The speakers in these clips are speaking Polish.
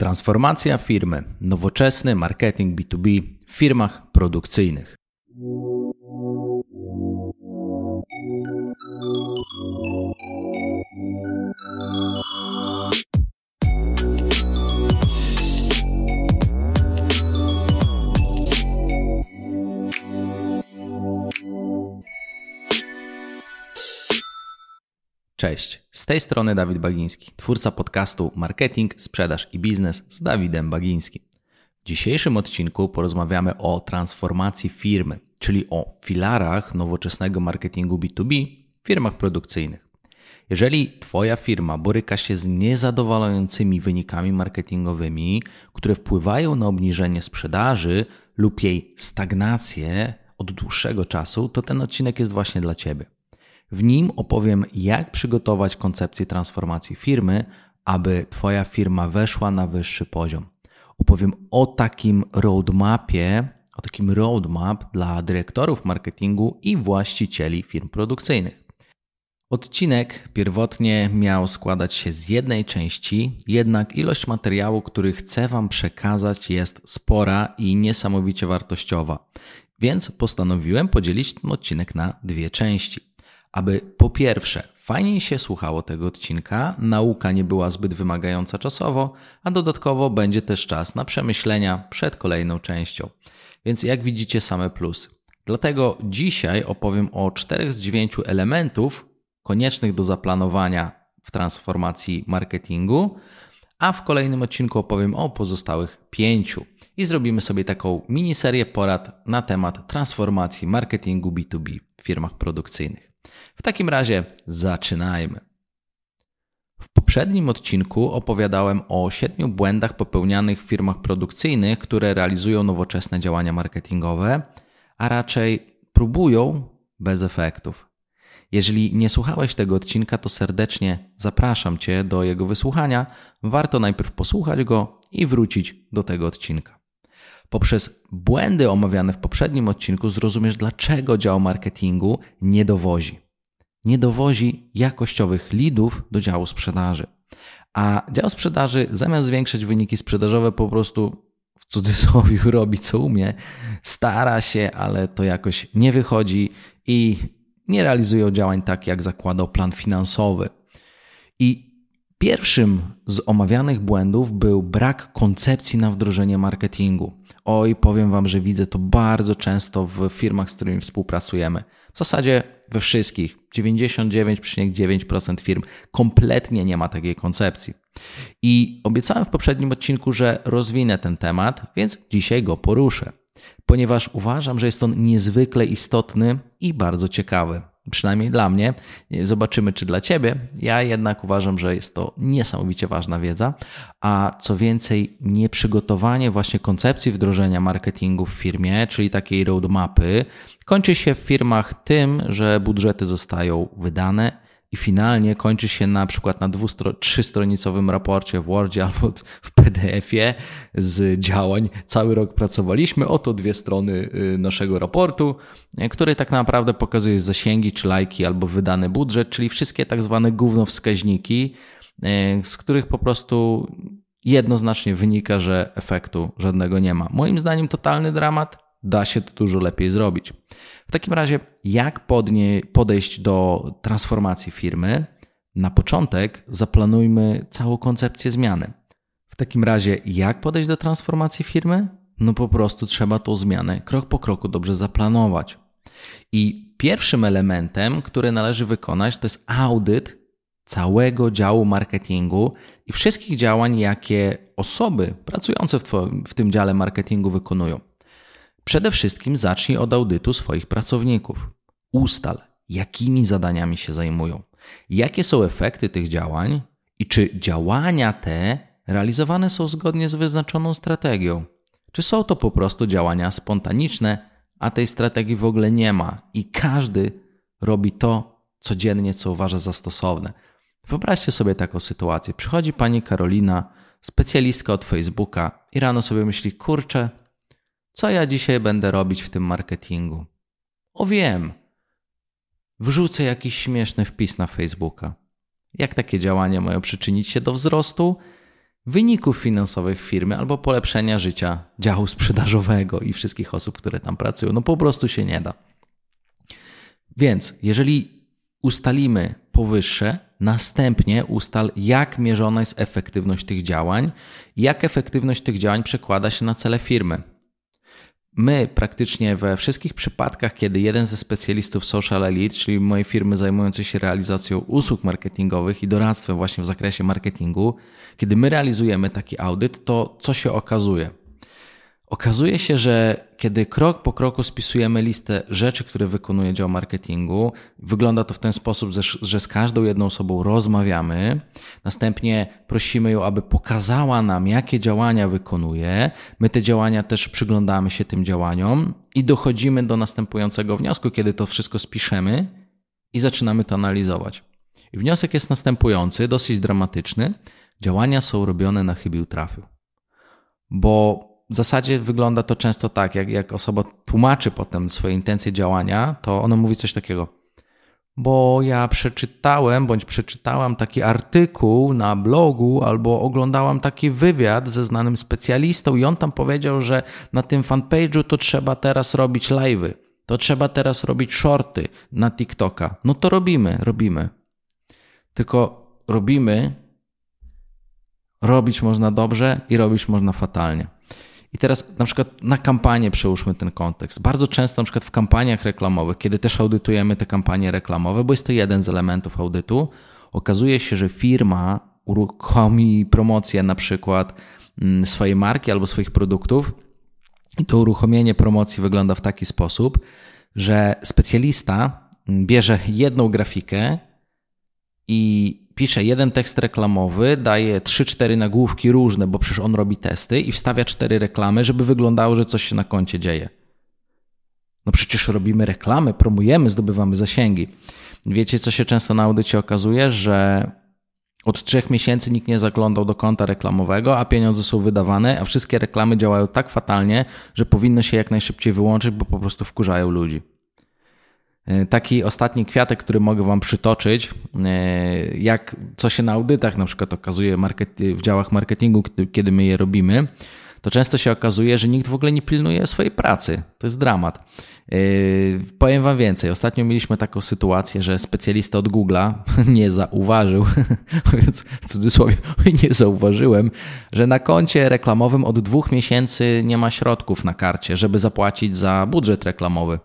Transformacja firmy. Nowoczesny marketing B2B w firmach produkcyjnych. Cześć, z tej strony Dawid Bagiński, twórca podcastu Marketing, Sprzedaż i Biznes z Dawidem Bagińskim. W dzisiejszym odcinku porozmawiamy o transformacji firmy, czyli o filarach nowoczesnego marketingu B2B w firmach produkcyjnych. Jeżeli Twoja firma boryka się z niezadowalającymi wynikami marketingowymi, które wpływają na obniżenie sprzedaży lub jej stagnację od dłuższego czasu, to ten odcinek jest właśnie dla Ciebie. W nim opowiem, jak przygotować koncepcję transformacji firmy, aby Twoja firma weszła na wyższy poziom. Opowiem o takim roadmapie, o takim roadmap dla dyrektorów marketingu i właścicieli firm produkcyjnych. Odcinek pierwotnie miał składać się z jednej części, jednak ilość materiału, który chcę Wam przekazać, jest spora i niesamowicie wartościowa, więc postanowiłem podzielić ten odcinek na dwie części aby po pierwsze fajniej się słuchało tego odcinka, nauka nie była zbyt wymagająca czasowo, a dodatkowo będzie też czas na przemyślenia przed kolejną częścią. Więc jak widzicie same plusy. Dlatego dzisiaj opowiem o czterech z dziewięciu elementów koniecznych do zaplanowania w transformacji marketingu, a w kolejnym odcinku opowiem o pozostałych pięciu. I zrobimy sobie taką miniserię porad na temat transformacji marketingu B2B w firmach produkcyjnych. W takim razie zaczynajmy. W poprzednim odcinku opowiadałem o siedmiu błędach popełnianych w firmach produkcyjnych, które realizują nowoczesne działania marketingowe, a raczej próbują bez efektów. Jeżeli nie słuchałeś tego odcinka, to serdecznie zapraszam Cię do jego wysłuchania. Warto najpierw posłuchać go i wrócić do tego odcinka. Poprzez błędy omawiane w poprzednim odcinku zrozumiesz, dlaczego dział marketingu nie dowozi nie dowozi jakościowych lidów do działu sprzedaży. A dział sprzedaży zamiast zwiększać wyniki sprzedażowe po prostu w cudzysłowie robi co umie, stara się, ale to jakoś nie wychodzi i nie realizuje działań tak, jak zakładał plan finansowy. I pierwszym z omawianych błędów był brak koncepcji na wdrożenie marketingu. Oj, powiem Wam, że widzę to bardzo często w firmach, z którymi współpracujemy. W zasadzie we wszystkich 99,9% firm kompletnie nie ma takiej koncepcji. I obiecałem w poprzednim odcinku, że rozwinę ten temat, więc dzisiaj go poruszę, ponieważ uważam, że jest on niezwykle istotny i bardzo ciekawy przynajmniej dla mnie. Zobaczymy, czy dla Ciebie. Ja jednak uważam, że jest to niesamowicie ważna wiedza, a co więcej, nieprzygotowanie właśnie koncepcji wdrożenia marketingu w firmie, czyli takiej roadmapy, kończy się w firmach tym, że budżety zostają wydane i finalnie kończy się na przykład na dwustro- trzystronicowym raporcie w Wordzie albo w PDF-ie z działań. Cały rok pracowaliśmy, oto dwie strony y, naszego raportu, y, który tak naprawdę pokazuje zasięgi czy lajki albo wydany budżet, czyli wszystkie tak zwane gównowskaźniki, y, z których po prostu jednoznacznie wynika, że efektu żadnego nie ma. Moim zdaniem totalny dramat, da się to dużo lepiej zrobić. W takim razie, jak podnie, podejść do transformacji firmy? Na początek zaplanujmy całą koncepcję zmiany. W takim razie, jak podejść do transformacji firmy? No po prostu trzeba tą zmianę krok po kroku dobrze zaplanować. I pierwszym elementem, który należy wykonać, to jest audyt całego działu marketingu i wszystkich działań, jakie osoby pracujące w, w tym dziale marketingu wykonują. Przede wszystkim zacznij od audytu swoich pracowników. Ustal, jakimi zadaniami się zajmują, jakie są efekty tych działań i czy działania te realizowane są zgodnie z wyznaczoną strategią. Czy są to po prostu działania spontaniczne, a tej strategii w ogóle nie ma i każdy robi to codziennie, co uważa za stosowne. Wyobraźcie sobie taką sytuację. Przychodzi pani Karolina, specjalistka od Facebooka, i rano sobie myśli: Kurczę, co ja dzisiaj będę robić w tym marketingu? O wiem. Wrzucę jakiś śmieszny wpis na Facebooka. Jak takie działania mają przyczynić się do wzrostu? wyników finansowych firmy albo polepszenia życia działu sprzedażowego i wszystkich osób, które tam pracują. No po prostu się nie da. Więc jeżeli ustalimy powyższe, następnie ustal, jak mierzona jest efektywność tych działań, jak efektywność tych działań przekłada się na cele firmy. My praktycznie we wszystkich przypadkach, kiedy jeden ze specjalistów Social Elite, czyli mojej firmy zajmującej się realizacją usług marketingowych i doradztwem właśnie w zakresie marketingu, kiedy my realizujemy taki audyt, to co się okazuje? Okazuje się, że kiedy krok po kroku spisujemy listę rzeczy, które wykonuje dział marketingu, wygląda to w ten sposób, że z każdą jedną osobą rozmawiamy, następnie prosimy ją, aby pokazała nam, jakie działania wykonuje. My te działania też przyglądamy się tym działaniom i dochodzimy do następującego wniosku, kiedy to wszystko spiszemy i zaczynamy to analizować. I wniosek jest następujący, dosyć dramatyczny. Działania są robione na chybił trafił. Bo w zasadzie wygląda to często tak, jak, jak osoba tłumaczy potem swoje intencje działania, to ono mówi coś takiego. Bo ja przeczytałem bądź przeczytałam taki artykuł na blogu, albo oglądałam taki wywiad ze znanym specjalistą, i on tam powiedział, że na tym fanpage'u to trzeba teraz robić live'y, to trzeba teraz robić shorty na TikToka. No to robimy, robimy. Tylko robimy, robić można dobrze i robić można fatalnie. I teraz na przykład na kampanię przełóżmy ten kontekst. Bardzo często na przykład w kampaniach reklamowych, kiedy też audytujemy te kampanie reklamowe, bo jest to jeden z elementów audytu, okazuje się, że firma uruchomi promocję na przykład mm, swojej marki albo swoich produktów i to uruchomienie promocji wygląda w taki sposób, że specjalista mm, bierze jedną grafikę i pisze jeden tekst reklamowy, daje 3-4 nagłówki różne, bo przecież on robi testy i wstawia cztery reklamy, żeby wyglądało, że coś się na koncie dzieje. No przecież robimy reklamy, promujemy, zdobywamy zasięgi. Wiecie, co się często na audycie okazuje, że od trzech miesięcy nikt nie zaglądał do konta reklamowego, a pieniądze są wydawane, a wszystkie reklamy działają tak fatalnie, że powinno się jak najszybciej wyłączyć, bo po prostu wkurzają ludzi. E, taki ostatni kwiatek, który mogę Wam przytoczyć, e, jak co się na audytach na przykład okazuje w działach marketingu, kiedy my je robimy, to często się okazuje, że nikt w ogóle nie pilnuje swojej pracy. To jest dramat. E, powiem Wam więcej. Ostatnio mieliśmy taką sytuację, że specjalista od Google'a nie zauważył, mówiąc w cudzysłowie, nie zauważyłem, że na koncie reklamowym od dwóch miesięcy nie ma środków na karcie, żeby zapłacić za budżet reklamowy.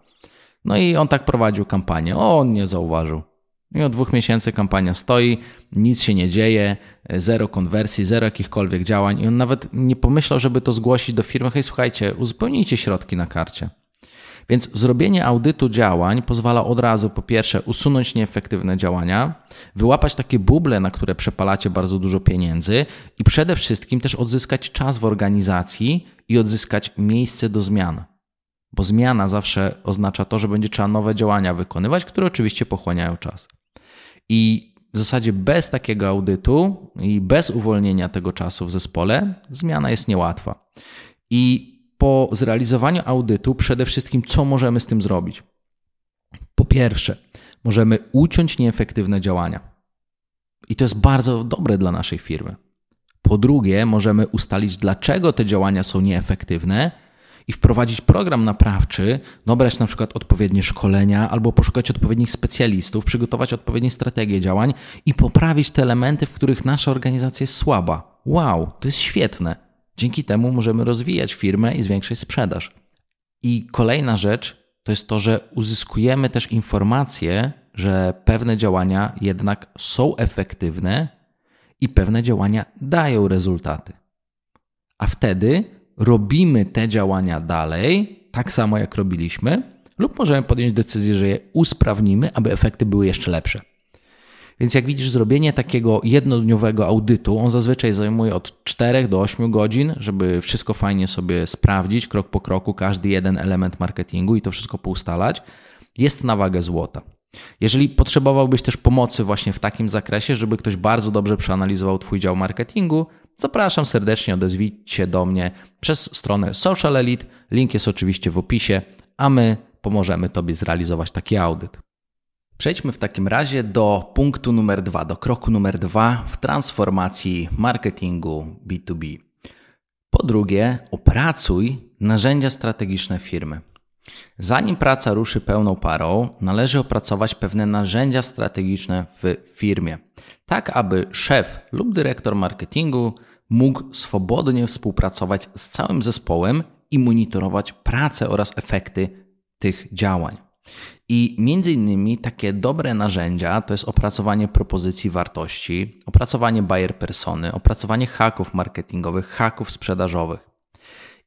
No i on tak prowadził kampanię. O, on nie zauważył. I od dwóch miesięcy kampania stoi, nic się nie dzieje, zero konwersji, zero jakichkolwiek działań. I on nawet nie pomyślał, żeby to zgłosić do firmy. Hej, słuchajcie, uzupełnijcie środki na karcie. Więc zrobienie audytu działań pozwala od razu, po pierwsze, usunąć nieefektywne działania, wyłapać takie buble, na które przepalacie bardzo dużo pieniędzy i przede wszystkim też odzyskać czas w organizacji i odzyskać miejsce do zmian bo zmiana zawsze oznacza to, że będzie trzeba nowe działania wykonywać, które oczywiście pochłaniają czas. I w zasadzie bez takiego audytu i bez uwolnienia tego czasu w zespole zmiana jest niełatwa. I po zrealizowaniu audytu przede wszystkim co możemy z tym zrobić? Po pierwsze, możemy uciąć nieefektywne działania. I to jest bardzo dobre dla naszej firmy. Po drugie, możemy ustalić, dlaczego te działania są nieefektywne i wprowadzić program naprawczy, dobrać na przykład odpowiednie szkolenia albo poszukać odpowiednich specjalistów, przygotować odpowiednie strategie działań i poprawić te elementy, w których nasza organizacja jest słaba. Wow, to jest świetne. Dzięki temu możemy rozwijać firmę i zwiększać sprzedaż. I kolejna rzecz to jest to, że uzyskujemy też informacje, że pewne działania jednak są efektywne i pewne działania dają rezultaty. A wtedy robimy te działania dalej, tak samo jak robiliśmy, lub możemy podjąć decyzję, że je usprawnimy, aby efekty były jeszcze lepsze. Więc jak widzisz, zrobienie takiego jednodniowego audytu, on zazwyczaj zajmuje od 4 do 8 godzin, żeby wszystko fajnie sobie sprawdzić, krok po kroku, każdy jeden element marketingu i to wszystko poustalać, jest na wagę złota. Jeżeli potrzebowałbyś też pomocy właśnie w takim zakresie, żeby ktoś bardzo dobrze przeanalizował Twój dział marketingu, zapraszam serdecznie, odezwijcie się do mnie przez stronę Social Elite. Link jest oczywiście w opisie, a my pomożemy Tobie zrealizować taki audyt. Przejdźmy w takim razie do punktu numer dwa, do kroku numer dwa w transformacji marketingu B2B. Po drugie, opracuj narzędzia strategiczne firmy. Zanim praca ruszy pełną parą, należy opracować pewne narzędzia strategiczne w firmie, tak aby szef lub dyrektor marketingu mógł swobodnie współpracować z całym zespołem i monitorować pracę oraz efekty tych działań. I między innymi takie dobre narzędzia to jest opracowanie propozycji wartości, opracowanie buyer persony, opracowanie haków marketingowych, haków sprzedażowych.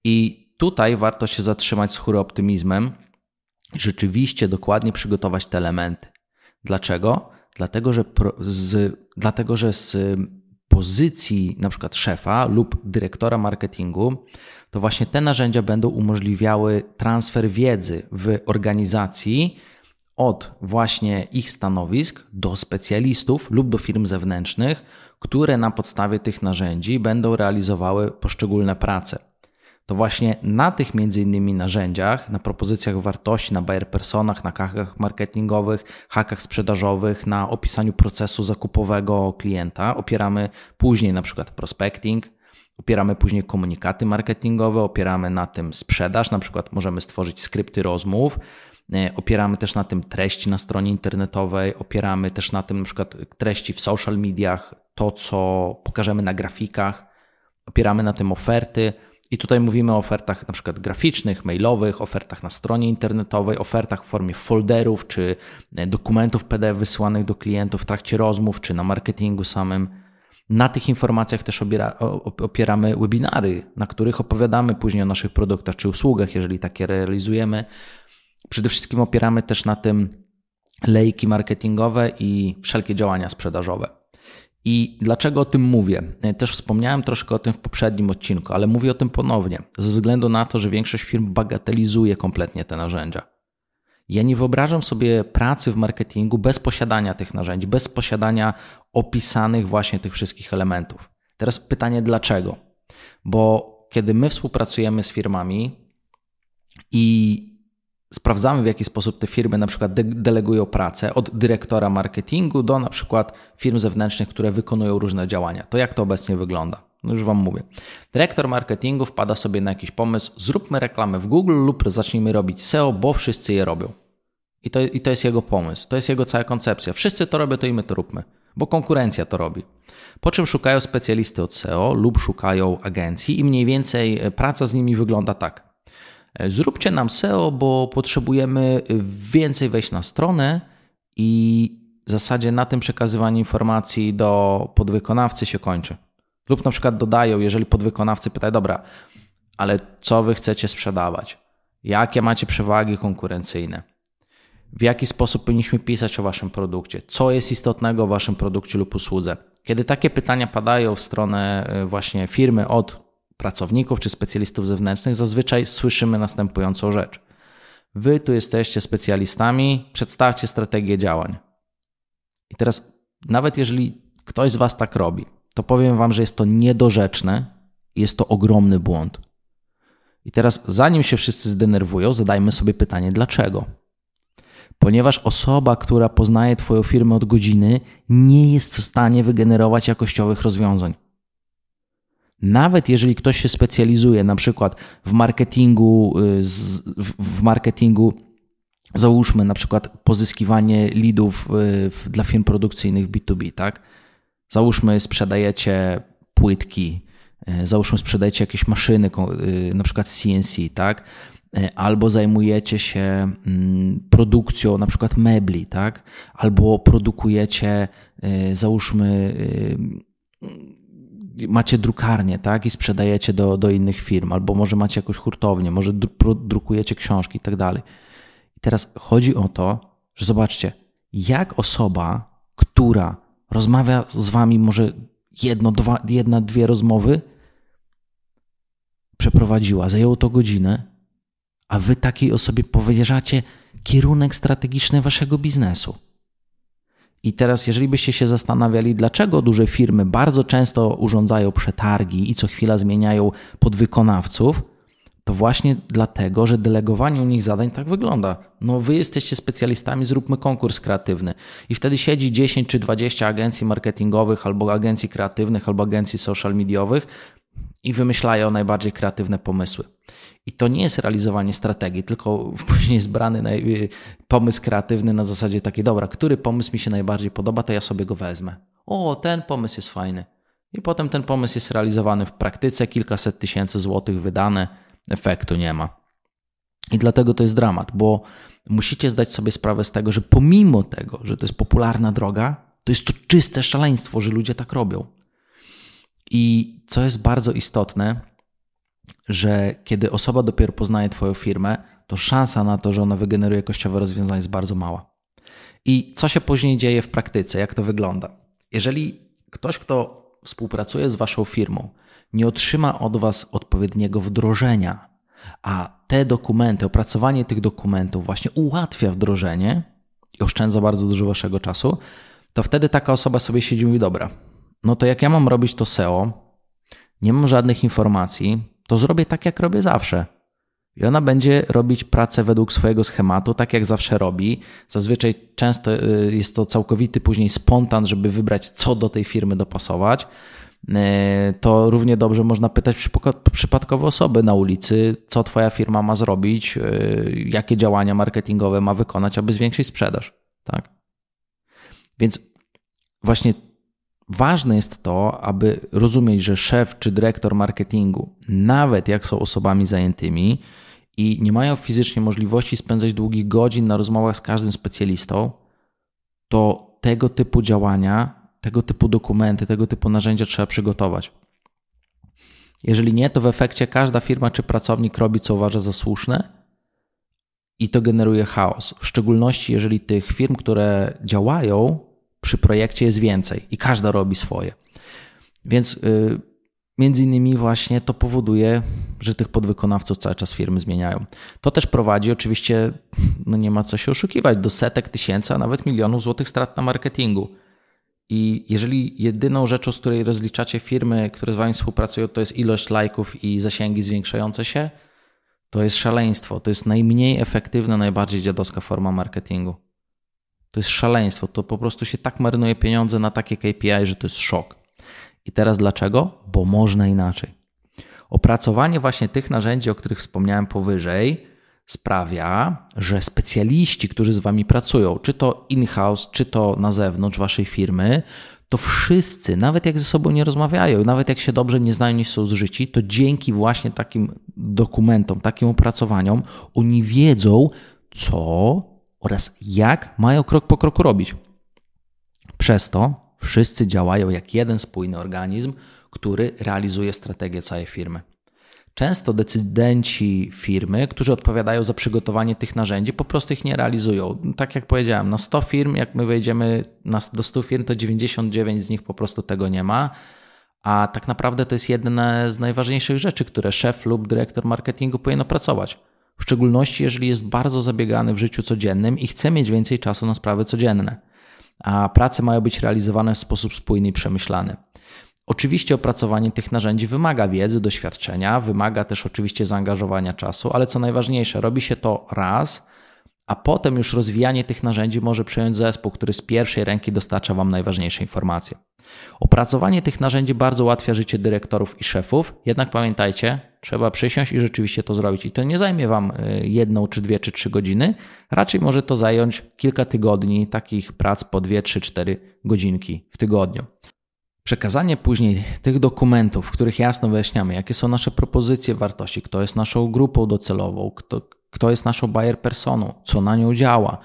I tutaj warto się zatrzymać z chóry optymizmem, rzeczywiście dokładnie przygotować te elementy. Dlaczego? Dlatego, że, z, dlatego, że z pozycji na przykład szefa lub dyrektora marketingu, to właśnie te narzędzia będą umożliwiały transfer wiedzy w organizacji od właśnie ich stanowisk do specjalistów lub do firm zewnętrznych, które na podstawie tych narzędzi będą realizowały poszczególne prace to właśnie na tych między innymi narzędziach, na propozycjach wartości, na buyer personach, na hakach marketingowych, hakach sprzedażowych, na opisaniu procesu zakupowego klienta. Opieramy później na przykład prospecting, opieramy później komunikaty marketingowe, opieramy na tym sprzedaż, na przykład możemy stworzyć skrypty rozmów, e, opieramy też na tym treści na stronie internetowej, opieramy też na tym na przykład treści w social mediach, to co pokażemy na grafikach, opieramy na tym oferty, i tutaj mówimy o ofertach na przykład graficznych, mailowych, ofertach na stronie internetowej, ofertach w formie folderów czy e, dokumentów PDF wysyłanych do klientów w trakcie rozmów czy na marketingu samym. Na tych informacjach też obiera, opieramy webinary, na których opowiadamy później o naszych produktach czy usługach, jeżeli takie realizujemy. Przede wszystkim opieramy też na tym lejki marketingowe i wszelkie działania sprzedażowe. I dlaczego o tym mówię? E, też wspomniałem troszkę o tym w poprzednim odcinku, ale mówię o tym ponownie, ze względu na to, że większość firm bagatelizuje kompletnie te narzędzia. Ja nie wyobrażam sobie pracy w marketingu bez posiadania tych narzędzi, bez posiadania opisanych właśnie tych wszystkich elementów. Teraz pytanie dlaczego? Bo kiedy my współpracujemy z firmami i sprawdzamy, w jaki sposób te firmy na przykład de delegują pracę od dyrektora marketingu do na przykład firm zewnętrznych, które wykonują różne działania. To jak to obecnie wygląda? No już Wam mówię. Dyrektor marketingu wpada sobie na jakiś pomysł, zróbmy reklamę w Google lub zacznijmy robić SEO, bo wszyscy je robią. I to, I to jest jego pomysł, to jest jego cała koncepcja. Wszyscy to robią, to i my to róbmy, bo konkurencja to robi. Po czym szukają specjalisty od SEO lub szukają agencji i mniej więcej praca z nimi wygląda tak. E, zróbcie nam SEO, bo potrzebujemy więcej wejść na stronę i w zasadzie na tym przekazywanie informacji do podwykonawcy się kończy. Lub na przykład dodają, jeżeli podwykonawcy pytają, dobra, ale co wy chcecie sprzedawać? Jakie macie przewagi konkurencyjne? W jaki sposób powinniśmy pisać o waszym produkcie? Co jest istotnego w waszym produkcie lub usłudze? Kiedy takie pytania padają w stronę e, właśnie firmy od pracowników czy specjalistów zewnętrznych, zazwyczaj słyszymy następującą rzecz. Wy tu jesteście specjalistami, przedstawcie strategię działań. I teraz, nawet jeżeli ktoś z Was tak robi, to powiem Wam, że jest to niedorzeczne i jest to ogromny błąd. I teraz, zanim się wszyscy zdenerwują, zadajmy sobie pytanie, dlaczego? Ponieważ osoba, która poznaje Twoją firmę od godziny, nie jest w stanie wygenerować jakościowych rozwiązań. Nawet jeżeli ktoś się specjalizuje na przykład w marketingu, y, w marketingu załóżmy na przykład pozyskiwanie leadów y, dla firm produkcyjnych B2B, tak? Załóżmy sprzedajecie płytki, y, załóżmy sprzedajecie jakieś maszyny, na przykład CNC, tak? Albo zajmujecie się mm, produkcją na przykład mebli, tak? Albo produkujecie, załóżmy macie drukarnię, tak, i sprzedajecie do, do innych firm, albo może macie jakąś hurtownię, może drukujecie książki i tak dalej. I teraz chodzi o to, że zobaczcie, jak osoba, która rozmawia z wami może jedno, dwa, jedna, dwie rozmowy, przeprowadziła, zajęło to godzinę, a wy takiej osobie powierzacie kierunek strategiczny waszego biznesu. I teraz, jeżeli byście się zastanawiali, dlaczego duże firmy bardzo często urządzają przetargi i co chwila zmieniają podwykonawców, to właśnie dlatego, że delegowanie u nich zadań tak wygląda. No wy jesteście specjalistami, zróbmy konkurs kreatywny. I wtedy siedzi 10 czy 20 agencji marketingowych, albo agencji kreatywnych, albo agencji social mediowych i wymyślają najbardziej kreatywne pomysły. I to nie jest realizowanie strategii, tylko później jest brany pomysł kreatywny na zasadzie takiej, dobra, który pomysł mi się najbardziej podoba, to ja sobie go wezmę. O, ten pomysł jest fajny. I potem ten pomysł jest realizowany w praktyce, kilkaset tysięcy złotych wydane, efektu nie ma. I dlatego to jest dramat, bo musicie zdać sobie sprawę z tego, że pomimo tego, że to jest popularna droga, to jest to czyste szaleństwo, że ludzie tak robią. I co jest bardzo istotne, że kiedy osoba dopiero poznaje Twoją firmę, to szansa na to, że ona wygeneruje jakościowe rozwiązanie jest bardzo mała. I co się później dzieje w praktyce? Jak to wygląda? Jeżeli ktoś, kto współpracuje z Waszą firmą, nie otrzyma od Was odpowiedniego wdrożenia, a te dokumenty, opracowanie tych dokumentów właśnie ułatwia wdrożenie i oszczędza bardzo dużo Waszego czasu, to wtedy taka osoba sobie siedzi i mówi: Dobra, no to jak ja mam robić to SEO, nie mam żadnych informacji, to zrobię tak, jak robię zawsze. I ona będzie robić pracę według swojego schematu, tak jak zawsze robi. Zazwyczaj często y, jest to całkowity później spontan, żeby wybrać, co do tej firmy dopasować. Y, to równie dobrze można pytać przypadkowe osoby na ulicy, co Twoja firma ma zrobić, y, jakie działania marketingowe ma wykonać, aby zwiększyć sprzedaż. Tak? Więc właśnie Ważne jest to, aby rozumieć, że szef czy dyrektor marketingu, nawet jak są osobami zajętymi i nie mają fizycznie możliwości spędzać długich godzin na rozmowach z każdym specjalistą, to tego typu działania, tego typu dokumenty, tego typu narzędzia trzeba przygotować. Jeżeli nie, to w efekcie każda firma czy pracownik robi, co uważa za słuszne i to generuje chaos. W szczególności, jeżeli tych firm, które działają, przy projekcie jest więcej i każda robi swoje. Więc yy, między innymi właśnie to powoduje, że tych podwykonawców cały czas firmy zmieniają. To też prowadzi oczywiście, no nie ma co się oszukiwać, do setek tysięcy, a nawet milionów złotych strat na marketingu. I jeżeli jedyną rzeczą, z której rozliczacie firmy, które z Wami współpracują, to jest ilość lajków i zasięgi zwiększające się, to jest szaleństwo. To jest najmniej efektywna, najbardziej dziadowska forma marketingu. To jest szaleństwo. To po prostu się tak marnuje pieniądze na takie KPI, że to jest szok. I teraz dlaczego? Bo można inaczej. Opracowanie właśnie tych narzędzi, o których wspomniałem powyżej, sprawia, że specjaliści, którzy z Wami pracują, czy to in-house, czy to na zewnątrz Waszej firmy, to wszyscy, nawet jak ze sobą nie rozmawiają, nawet jak się dobrze nie znają, nie są zżyci, to dzięki właśnie takim dokumentom, takim opracowaniom, oni wiedzą, co oraz jak mają krok po kroku robić. Przez to wszyscy działają jak jeden spójny organizm, który realizuje strategię całej firmy. Często decydenci firmy, którzy odpowiadają za przygotowanie tych narzędzi, po prostu ich nie realizują. Tak jak powiedziałem, na 100 firm, jak my wejdziemy do 100 firm, to 99 z nich po prostu tego nie ma. A tak naprawdę to jest jedna z najważniejszych rzeczy, które szef lub dyrektor marketingu powinien opracować. W szczególności, jeżeli jest bardzo zabiegany w życiu codziennym i chce mieć więcej czasu na sprawy codzienne. A prace mają być realizowane w sposób spójny i przemyślany. Oczywiście opracowanie tych narzędzi wymaga wiedzy, doświadczenia, wymaga też oczywiście zaangażowania czasu, ale co najważniejsze, robi się to raz, a potem już rozwijanie tych narzędzi może przejąć zespół, który z pierwszej ręki dostarcza Wam najważniejsze informacje. Opracowanie tych narzędzi bardzo ułatwia życie dyrektorów i szefów, jednak pamiętajcie, trzeba przysiąść i rzeczywiście to zrobić. I to nie zajmie Wam y, jedną, czy dwie, czy trzy godziny, raczej może to zająć kilka tygodni takich prac po dwie, trzy, cztery godzinki w tygodniu. Przekazanie później tych dokumentów, w których jasno wyjaśniamy, jakie są nasze propozycje wartości, kto jest naszą grupą docelową, kto, kto jest naszą buyer personą, co na nią działa,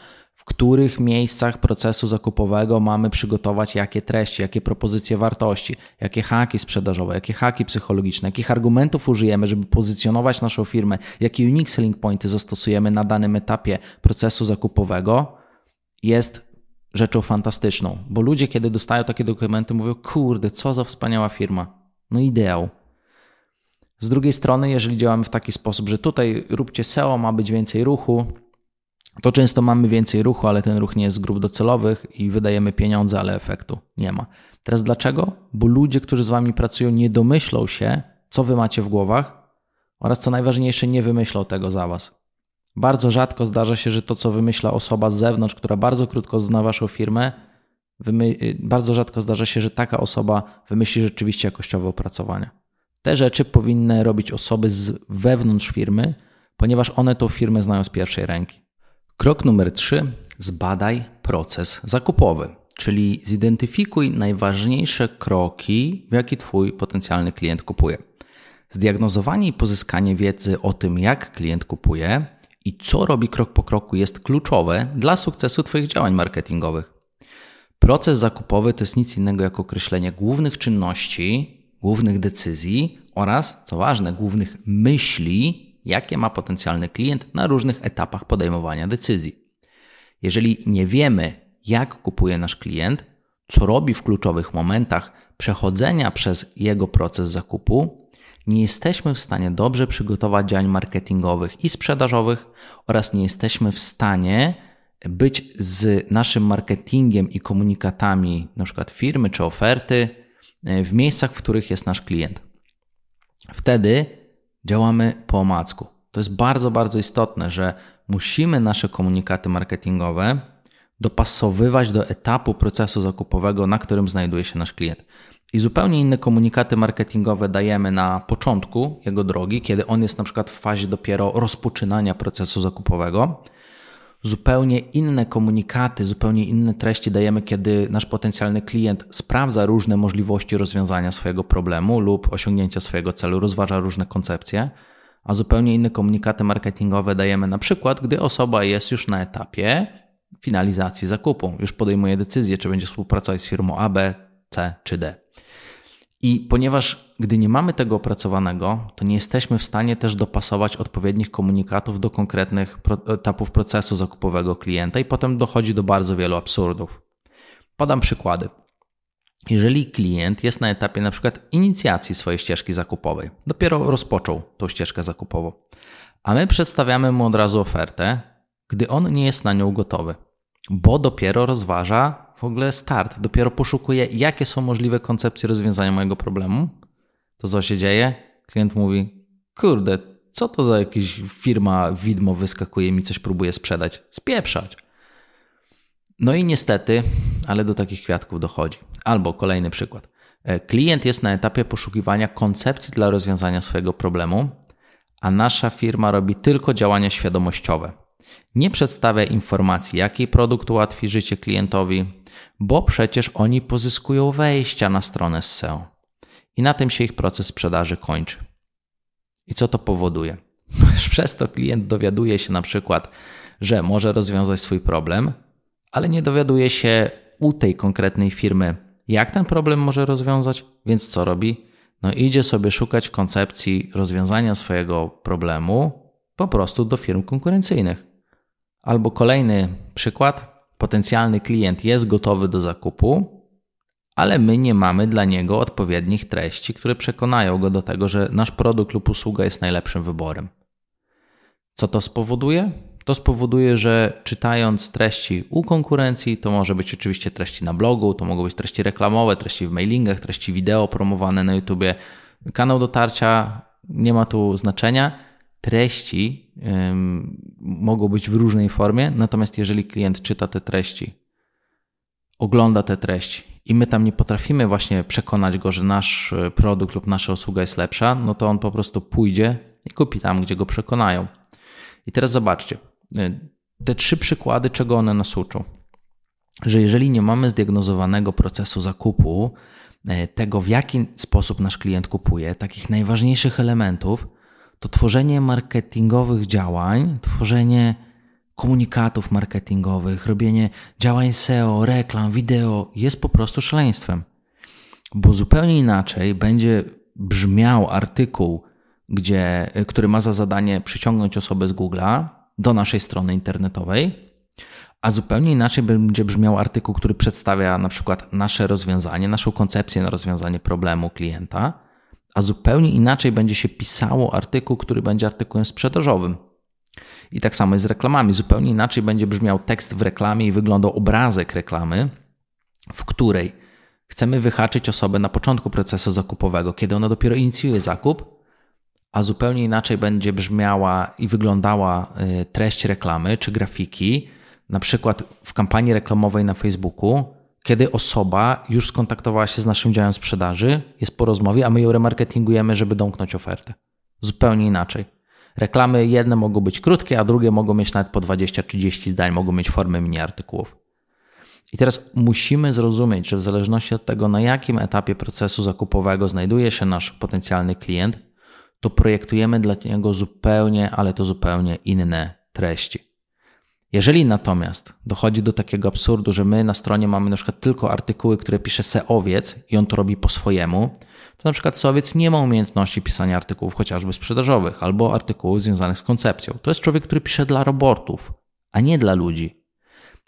w których miejscach procesu zakupowego mamy przygotować jakie treści, jakie propozycje wartości, jakie haki sprzedażowe, jakie haki psychologiczne, jakich argumentów użyjemy, żeby pozycjonować naszą firmę, jakie unique selling pointy zastosujemy na danym etapie procesu zakupowego, jest rzeczą fantastyczną, bo ludzie, kiedy dostają takie dokumenty, mówią: Kurde, co za wspaniała firma. No, ideał. Z drugiej strony, jeżeli działamy w taki sposób, że tutaj róbcie SEO, ma być więcej ruchu, to często mamy więcej ruchu, ale ten ruch nie jest z grup docelowych i wydajemy pieniądze, ale efektu nie ma. Teraz dlaczego? Bo ludzie, którzy z wami pracują, nie domyślą się, co wy macie w głowach oraz co najważniejsze, nie wymyślą tego za Was. Bardzo rzadko zdarza się, że to, co wymyśla osoba z zewnątrz, która bardzo krótko zna Waszą firmę, y, bardzo rzadko zdarza się, że taka osoba wymyśli rzeczywiście jakościowe opracowania. Te rzeczy powinny robić osoby z wewnątrz firmy, ponieważ one tą firmę znają z pierwszej ręki. Krok numer 3. Zbadaj proces zakupowy, czyli zidentyfikuj najważniejsze kroki, w jaki Twój potencjalny klient kupuje. Zdiagnozowanie i pozyskanie wiedzy o tym, jak klient kupuje i co robi krok po kroku, jest kluczowe dla sukcesu Twoich działań marketingowych. Proces zakupowy to jest nic innego jak określenie głównych czynności, głównych decyzji oraz, co ważne, głównych myśli, jakie ma potencjalny klient na różnych etapach podejmowania decyzji. Jeżeli nie wiemy, jak kupuje nasz klient, co robi w kluczowych momentach przechodzenia przez jego proces zakupu, nie jesteśmy w stanie dobrze przygotować działań marketingowych i sprzedażowych oraz nie jesteśmy w stanie być z naszym marketingiem i komunikatami, przykład firmy czy oferty, w miejscach, w których jest nasz klient. Wtedy działamy po omacku. To jest bardzo, bardzo istotne, że musimy nasze komunikaty marketingowe dopasowywać do etapu procesu zakupowego, na którym znajduje się nasz klient. I zupełnie inne komunikaty marketingowe dajemy na początku jego drogi, kiedy on jest na przykład w fazie dopiero rozpoczynania procesu zakupowego. Zupełnie inne komunikaty, zupełnie inne treści dajemy, kiedy nasz potencjalny klient sprawdza różne możliwości rozwiązania swojego problemu lub osiągnięcia swojego celu, rozważa różne koncepcje a zupełnie inne komunikaty marketingowe dajemy na przykład, gdy osoba jest już na etapie finalizacji zakupu, już podejmuje decyzję, czy będzie współpracować z firmą A, B, C czy D. I ponieważ gdy nie mamy tego opracowanego, to nie jesteśmy w stanie też dopasować odpowiednich komunikatów do konkretnych etapów procesu zakupowego klienta, i potem dochodzi do bardzo wielu absurdów. Podam przykłady. Jeżeli klient jest na etapie na przykład inicjacji swojej ścieżki zakupowej, dopiero rozpoczął tą ścieżkę zakupową, a my przedstawiamy mu od razu ofertę, gdy on nie jest na nią gotowy, bo dopiero rozważa w ogóle start, dopiero poszukuje, jakie są możliwe koncepcje rozwiązania mojego problemu, to co się dzieje? Klient mówi: Kurde, co to za jakaś firma widmo wyskakuje mi coś próbuje sprzedać? Spieprzać. No i niestety, ale do takich kwiatków dochodzi. Albo kolejny przykład. E, klient jest na etapie poszukiwania koncepcji dla rozwiązania swojego problemu, a nasza firma robi tylko działania świadomościowe. Nie przedstawia informacji, jaki produkt ułatwi życie klientowi, bo przecież oni pozyskują wejścia na stronę z SEO. I na tym się ich proces sprzedaży kończy. I co to powoduje? Przez to klient dowiaduje się na przykład, że może rozwiązać swój problem, ale nie dowiaduje się u tej konkretnej firmy, jak ten problem może rozwiązać, więc co robi? No idzie sobie szukać koncepcji rozwiązania swojego problemu po prostu do firm konkurencyjnych. Albo kolejny przykład, potencjalny klient jest gotowy do zakupu, ale my nie mamy dla niego odpowiednich treści, które przekonają go do tego, że nasz produkt lub usługa jest najlepszym wyborem. Co to spowoduje? To spowoduje, że czytając treści u konkurencji, to może być oczywiście treści na blogu, to mogą być treści reklamowe, treści w mailingach, treści wideo promowane na YouTubie. Kanał dotarcia nie ma tu znaczenia. Treści ym, mogą być w różnej formie, natomiast jeżeli klient czyta te treści, ogląda te treści i my tam nie potrafimy właśnie przekonać go, że nasz produkt lub nasza usługa jest lepsza, no to on po prostu pójdzie i kupi tam, gdzie go przekonają. I teraz zobaczcie, E, te trzy przykłady, czego one nas uczą. Że jeżeli nie mamy zdiagnozowanego procesu zakupu, e, tego w jaki sposób nasz klient kupuje, takich najważniejszych elementów, to tworzenie marketingowych działań, tworzenie komunikatów marketingowych, robienie działań SEO, reklam, wideo jest po prostu szaleństwem. Bo zupełnie inaczej będzie brzmiał artykuł, gdzie, który ma za zadanie przyciągnąć osobę z Google'a, do naszej strony internetowej, a zupełnie inaczej będzie brzmiał artykuł, który przedstawia na przykład nasze rozwiązanie, naszą koncepcję na rozwiązanie problemu klienta, a zupełnie inaczej będzie się pisało artykuł, który będzie artykułem sprzedażowym. I tak samo jest z reklamami. Zupełnie inaczej będzie brzmiał tekst w reklamie i wyglądał obrazek reklamy, w której chcemy wyhaczyć osobę na początku procesu zakupowego, kiedy ona dopiero inicjuje zakup, a zupełnie inaczej będzie brzmiała i wyglądała y, treść reklamy czy grafiki, na przykład w kampanii reklamowej na Facebooku, kiedy osoba już skontaktowała się z naszym działem sprzedaży, jest po rozmowie, a my ją remarketingujemy, żeby domknąć ofertę. Zupełnie inaczej. Reklamy jedne mogą być krótkie, a drugie mogą mieć nawet po 20-30 zdań, mogą mieć formę mini artykułów. I teraz musimy zrozumieć, że w zależności od tego, na jakim etapie procesu zakupowego znajduje się nasz potencjalny klient, to projektujemy dla niego zupełnie, ale to zupełnie inne treści. Jeżeli natomiast dochodzi do takiego absurdu, że my na stronie mamy na przykład tylko artykuły, które pisze seowiec i on to robi po swojemu, to na przykład seowiec nie ma umiejętności pisania artykułów chociażby sprzedażowych albo artykułów związanych z koncepcją. To jest człowiek, który pisze dla robotów, a nie dla ludzi.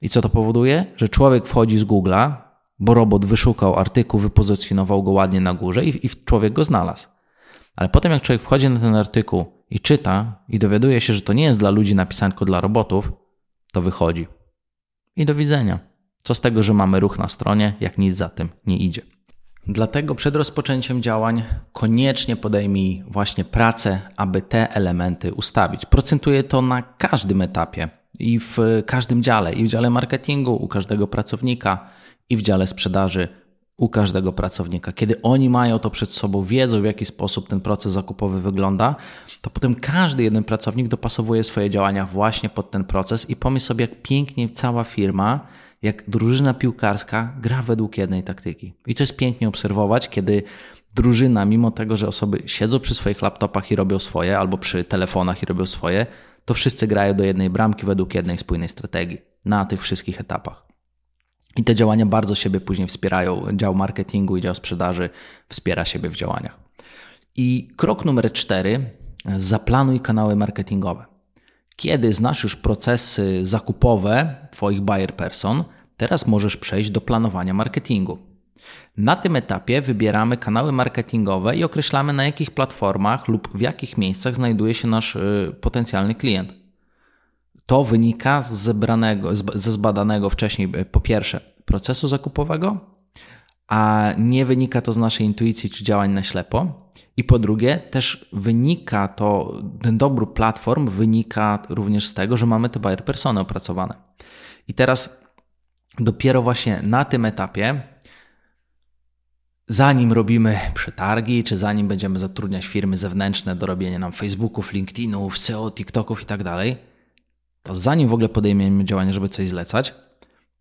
I co to powoduje? Że człowiek wchodzi z Google'a, bo robot wyszukał artykuł, wypozycjonował go ładnie na górze i, i człowiek go znalazł. Ale potem jak człowiek wchodzi na ten artykuł i czyta i dowiaduje się, że to nie jest dla ludzi napisane, tylko dla robotów, to wychodzi. I do widzenia. Co z tego, że mamy ruch na stronie, jak nic za tym nie idzie. Dlatego przed rozpoczęciem działań koniecznie podejmij właśnie pracę, aby te elementy ustawić. Procentuję to na każdym etapie i w każdym dziale, i w dziale marketingu, u każdego pracownika, i w dziale sprzedaży u każdego pracownika. Kiedy oni mają to przed sobą, wiedzą w jaki sposób ten proces zakupowy wygląda, to potem każdy jeden pracownik dopasowuje swoje działania właśnie pod ten proces i pomyśl sobie, jak pięknie cała firma, jak drużyna piłkarska gra według jednej taktyki. I to jest pięknie obserwować, kiedy drużyna, mimo tego, że osoby siedzą przy swoich laptopach i robią swoje, albo przy telefonach i robią swoje, to wszyscy grają do jednej bramki według jednej spójnej strategii na tych wszystkich etapach. I te działania bardzo siebie później wspierają. Dział marketingu i dział sprzedaży wspiera siebie w działaniach. I krok numer cztery: zaplanuj kanały marketingowe. Kiedy znasz już procesy zakupowe Twoich buyer person, teraz możesz przejść do planowania marketingu. Na tym etapie wybieramy kanały marketingowe i określamy, na jakich platformach lub w jakich miejscach znajduje się nasz y, potencjalny klient. To wynika z zebranego, ze zbadanego wcześniej, y, po pierwsze, procesu zakupowego, a nie wynika to z naszej intuicji czy działań na ślepo. I po drugie, też wynika to, ten dobór platform wynika również z tego, że mamy te buyer persony opracowane. I teraz dopiero właśnie na tym etapie, zanim robimy przetargi, czy zanim będziemy zatrudniać firmy zewnętrzne do robienia nam Facebooków, LinkedInów, SEO, TikToków i tak dalej, to zanim w ogóle podejmiemy działanie, żeby coś zlecać,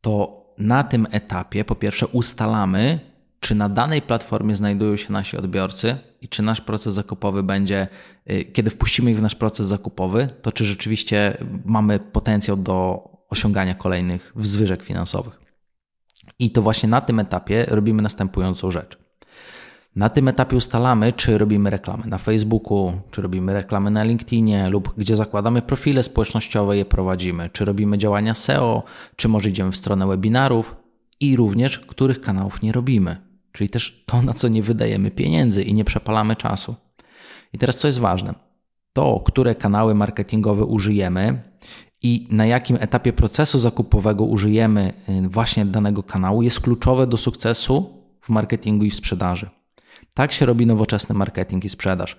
to na tym etapie po pierwsze ustalamy, czy na danej platformie znajdują się nasi odbiorcy i czy nasz proces zakupowy będzie, y, kiedy wpuścimy ich w nasz proces zakupowy, to czy rzeczywiście mamy potencjał do osiągania kolejnych wzwyżek finansowych. I to właśnie na tym etapie robimy następującą rzecz. Na tym etapie ustalamy, czy robimy reklamy na Facebooku, czy robimy reklamy na LinkedInie, lub gdzie zakładamy profile społecznościowe, je prowadzimy, czy robimy działania SEO, czy może idziemy w stronę webinarów i również których kanałów nie robimy, czyli też to, na co nie wydajemy pieniędzy i nie przepalamy czasu. I teraz co jest ważne? To, które kanały marketingowe użyjemy i na jakim etapie procesu zakupowego użyjemy y, właśnie danego kanału, jest kluczowe do sukcesu w marketingu i w sprzedaży. Tak się robi nowoczesny marketing i sprzedaż.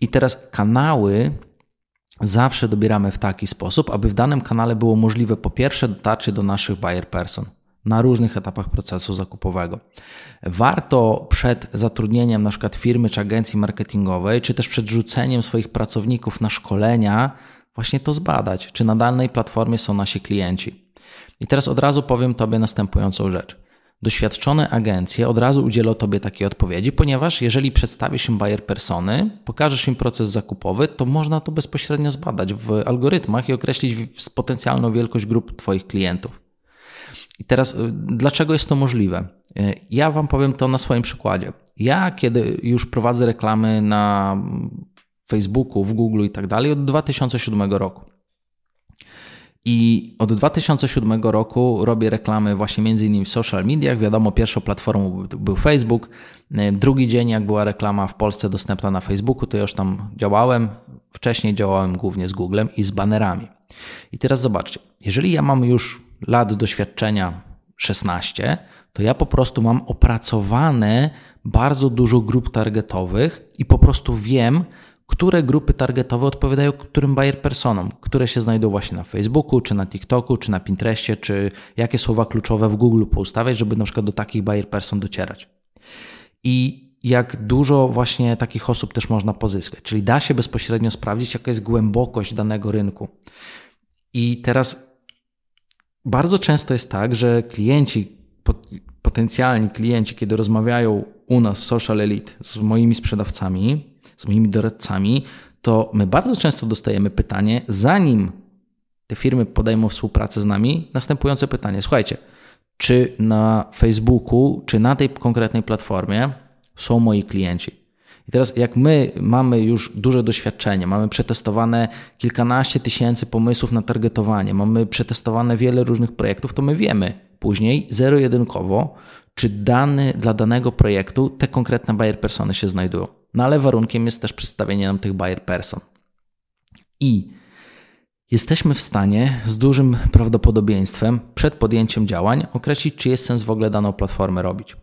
I teraz kanały zawsze dobieramy w taki sposób, aby w danym kanale było możliwe po pierwsze dotarcie do naszych buyer person na różnych etapach procesu zakupowego. Warto przed zatrudnieniem na przykład firmy czy agencji marketingowej, czy też przed rzuceniem swoich pracowników na szkolenia, właśnie to zbadać, czy na danej platformie są nasi klienci. I teraz od razu powiem Tobie następującą rzecz doświadczone agencje od razu udzielą Tobie takiej odpowiedzi, ponieważ jeżeli przedstawisz się buyer persony, pokażesz im proces zakupowy, to można to bezpośrednio zbadać w algorytmach i określić potencjalną wielkość grup Twoich klientów. I teraz, y, dlaczego jest to możliwe? Y, ja Wam powiem to na swoim przykładzie. Ja, kiedy już prowadzę reklamy na Facebooku, w Google i tak dalej, od 2007 roku. I od 2007 roku robię reklamy właśnie między innymi w social mediach. Wiadomo, pierwszą platformą był Facebook. Drugi dzień, jak była reklama w Polsce dostępna na Facebooku, to już tam działałem. Wcześniej działałem głównie z Googlem i z banerami. I teraz zobaczcie, jeżeli ja mam już lat doświadczenia 16, to ja po prostu mam opracowane bardzo dużo grup targetowych i po prostu wiem, które grupy targetowe odpowiadają którym buyer personom, które się znajdują właśnie na Facebooku, czy na TikToku, czy na Pinterestie, czy jakie słowa kluczowe w Google poustawiać, żeby na przykład do takich buyer person docierać. I jak dużo właśnie takich osób też można pozyskać. Czyli da się bezpośrednio sprawdzić, jaka jest głębokość danego rynku. I teraz bardzo często jest tak, że klienci, potencjalni klienci, kiedy rozmawiają u nas w Social Elite z moimi sprzedawcami, z moimi doradcami, to my bardzo często dostajemy pytanie, zanim te firmy podejmą współpracę z nami, następujące pytanie: Słuchajcie, czy na Facebooku, czy na tej konkretnej platformie są moi klienci? I teraz, jak my mamy już duże doświadczenie, mamy przetestowane kilkanaście tysięcy pomysłów na targetowanie, mamy przetestowane wiele różnych projektów, to my wiemy później zero-jedynkowo, czy dany dla danego projektu te konkretne buyer persony się znajdują. No ale warunkiem jest też przedstawienie nam tych buyer person. I jesteśmy w stanie z dużym prawdopodobieństwem przed podjęciem działań określić, czy jest sens w ogóle daną platformę robić.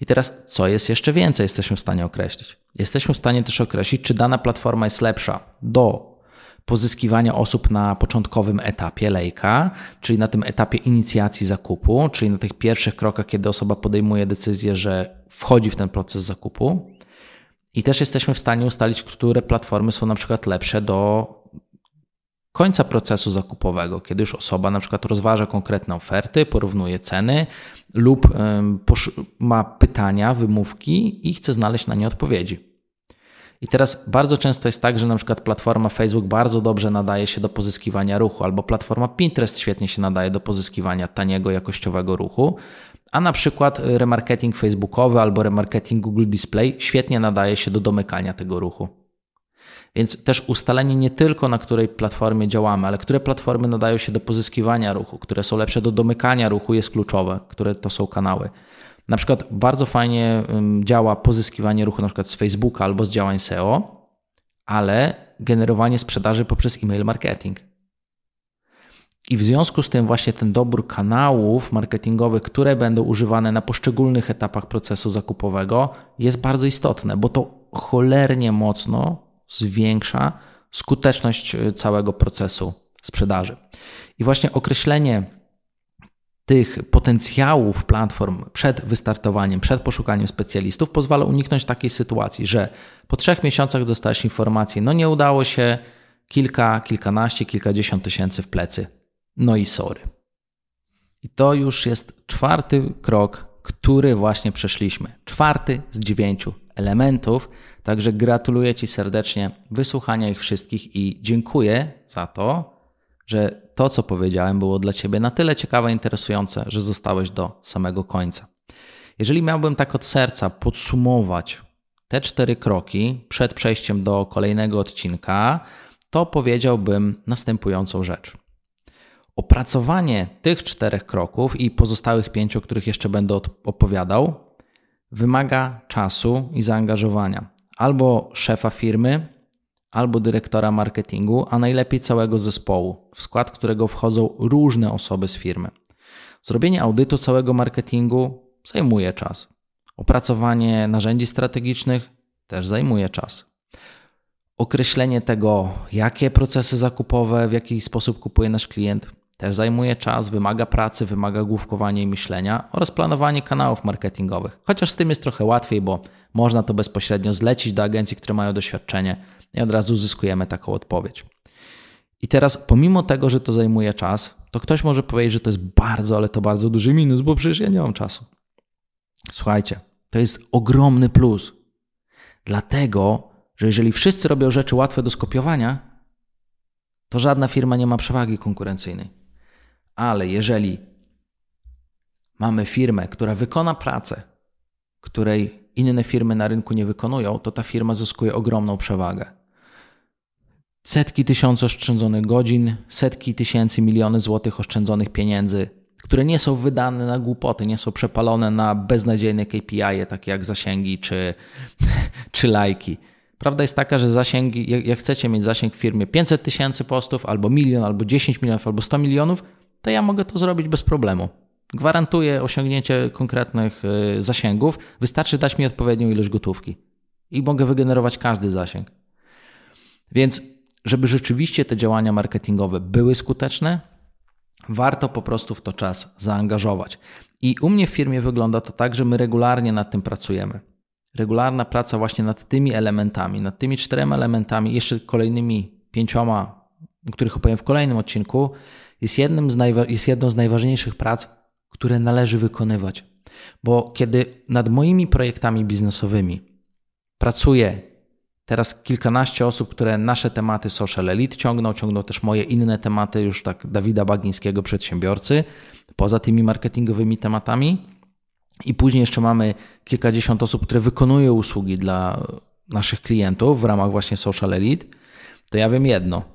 I teraz, co jest jeszcze więcej, jesteśmy w stanie określić? Jesteśmy w stanie też określić, czy dana platforma jest lepsza do pozyskiwania osób na początkowym etapie lejka, czyli na tym etapie inicjacji zakupu, czyli na tych pierwszych krokach, kiedy osoba podejmuje decyzję, że wchodzi w ten proces zakupu. I też jesteśmy w stanie ustalić, które platformy są na przykład lepsze do końca procesu zakupowego, kiedy już osoba na przykład rozważa konkretne oferty, porównuje ceny lub ma pytania, wymówki i chce znaleźć na nie odpowiedzi. I teraz bardzo często jest tak, że na przykład platforma Facebook bardzo dobrze nadaje się do pozyskiwania ruchu, albo platforma Pinterest świetnie się nadaje do pozyskiwania taniego, jakościowego ruchu, a na przykład remarketing facebookowy albo remarketing Google Display świetnie nadaje się do domykania tego ruchu. Więc też ustalenie nie tylko na której platformie działamy, ale które platformy nadają się do pozyskiwania ruchu, które są lepsze do domykania ruchu jest kluczowe, które to są kanały. Na przykład bardzo fajnie działa pozyskiwanie ruchu na przykład z Facebooka albo z działań SEO, ale generowanie sprzedaży poprzez e-mail marketing. I w związku z tym właśnie ten dobór kanałów marketingowych, które będą używane na poszczególnych etapach procesu zakupowego jest bardzo istotne, bo to cholernie mocno zwiększa skuteczność y, całego procesu sprzedaży. I właśnie określenie tych potencjałów platform przed wystartowaniem, przed poszukaniem specjalistów pozwala uniknąć takiej sytuacji, że po trzech miesiącach dostajesz informację, no nie udało się, kilka, kilkanaście, kilkadziesiąt tysięcy w plecy. No i sorry. I to już jest czwarty krok, który właśnie przeszliśmy. Czwarty z dziewięciu elementów. Także gratuluję Ci serdecznie wysłuchania ich wszystkich i dziękuję za to, że to, co powiedziałem, było dla Ciebie na tyle ciekawe interesujące, że zostałeś do samego końca. Jeżeli miałbym tak od serca podsumować te cztery kroki przed przejściem do kolejnego odcinka, to powiedziałbym następującą rzecz. Opracowanie tych czterech kroków i pozostałych pięciu, o których jeszcze będę opowiadał, wymaga czasu i zaangażowania albo szefa firmy, albo dyrektora marketingu, a najlepiej całego zespołu, w skład którego wchodzą różne osoby z firmy. Zrobienie audytu całego marketingu zajmuje czas. Opracowanie narzędzi strategicznych też zajmuje czas. Określenie tego, jakie procesy zakupowe, w jaki sposób kupuje nasz klient, też zajmuje czas, wymaga pracy, wymaga główkowania i myślenia oraz planowanie kanałów marketingowych. Chociaż z tym jest trochę łatwiej, bo można to bezpośrednio zlecić do agencji, które mają doświadczenie i od razu uzyskujemy taką odpowiedź. I teraz, pomimo tego, że to zajmuje czas, to ktoś może powiedzieć, że to jest bardzo, ale to bardzo duży minus, bo przecież ja nie mam czasu. Słuchajcie, to jest ogromny plus. Dlatego, że jeżeli wszyscy robią rzeczy łatwe do skopiowania, to żadna firma nie ma przewagi konkurencyjnej. Ale jeżeli mamy firmę, która wykona pracę, której inne firmy na rynku nie wykonują, to ta firma zyskuje ogromną przewagę. Setki tysięcy oszczędzonych godzin, setki tysięcy, miliony złotych oszczędzonych pieniędzy, które nie są wydane na głupoty, nie są przepalone na beznadziejne KPI, takie jak zasięgi czy, czy lajki. Prawda jest taka, że zasięgi, jak chcecie mieć zasięg w firmie 500 tysięcy postów, albo milion, albo 10 milionów, albo 100 milionów, to ja mogę to zrobić bez problemu. Gwarantuję osiągnięcie konkretnych y, zasięgów. Wystarczy dać mi odpowiednią ilość gotówki i mogę wygenerować każdy zasięg. Więc, żeby rzeczywiście te działania marketingowe były skuteczne, warto po prostu w to czas zaangażować. I u mnie w firmie wygląda to tak, że my regularnie nad tym pracujemy. Regularna praca właśnie nad tymi elementami, nad tymi czterema elementami, jeszcze kolejnymi pięcioma, których opowiem w kolejnym odcinku, jest, jednym z jest jedną z najważniejszych prac, które należy wykonywać. Bo kiedy nad moimi projektami biznesowymi pracuje teraz kilkanaście osób, które nasze tematy social elite ciągną, ciągną też moje inne tematy, już tak Dawida Bagińskiego, przedsiębiorcy, poza tymi marketingowymi tematami. I później jeszcze mamy kilkadziesiąt osób, które wykonują usługi dla naszych klientów w ramach właśnie social elite. To ja wiem jedno.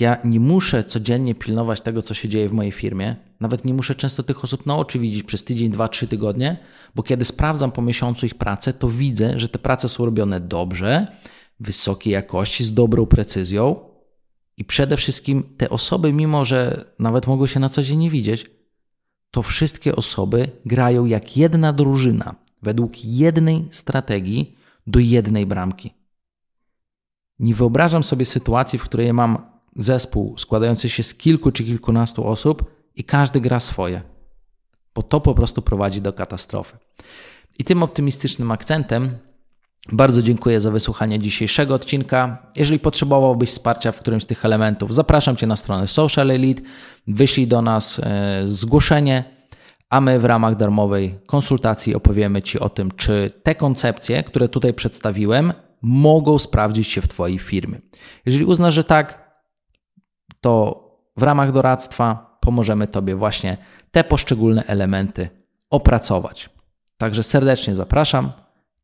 Ja nie muszę codziennie pilnować tego, co się dzieje w mojej firmie. Nawet nie muszę często tych osób na oczy widzieć przez tydzień, dwa, trzy tygodnie, bo kiedy sprawdzam po miesiącu ich pracę, to widzę, że te prace są robione dobrze, wysokiej jakości, z dobrą precyzją. I przede wszystkim te osoby, mimo że nawet mogą się na co dzień nie widzieć, to wszystkie osoby grają jak jedna drużyna, według jednej strategii do jednej bramki. Nie wyobrażam sobie sytuacji, w której mam zespół składający się z kilku czy kilkunastu osób i każdy gra swoje, bo to po prostu prowadzi do katastrofy. I tym optymistycznym akcentem bardzo dziękuję za wysłuchanie dzisiejszego odcinka. Jeżeli potrzebowałbyś wsparcia w którymś z tych elementów, zapraszam Cię na stronę Social Elite, wyślij do nas e, zgłoszenie, a my w ramach darmowej konsultacji opowiemy Ci o tym, czy te koncepcje, które tutaj przedstawiłem, mogą sprawdzić się w Twojej firmie. Jeżeli uznasz, że tak, to w ramach doradztwa pomożemy Tobie właśnie te poszczególne elementy opracować. Także serdecznie zapraszam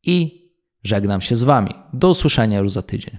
i Żegnam się z Wami. Do usłyszenia już za tydzień.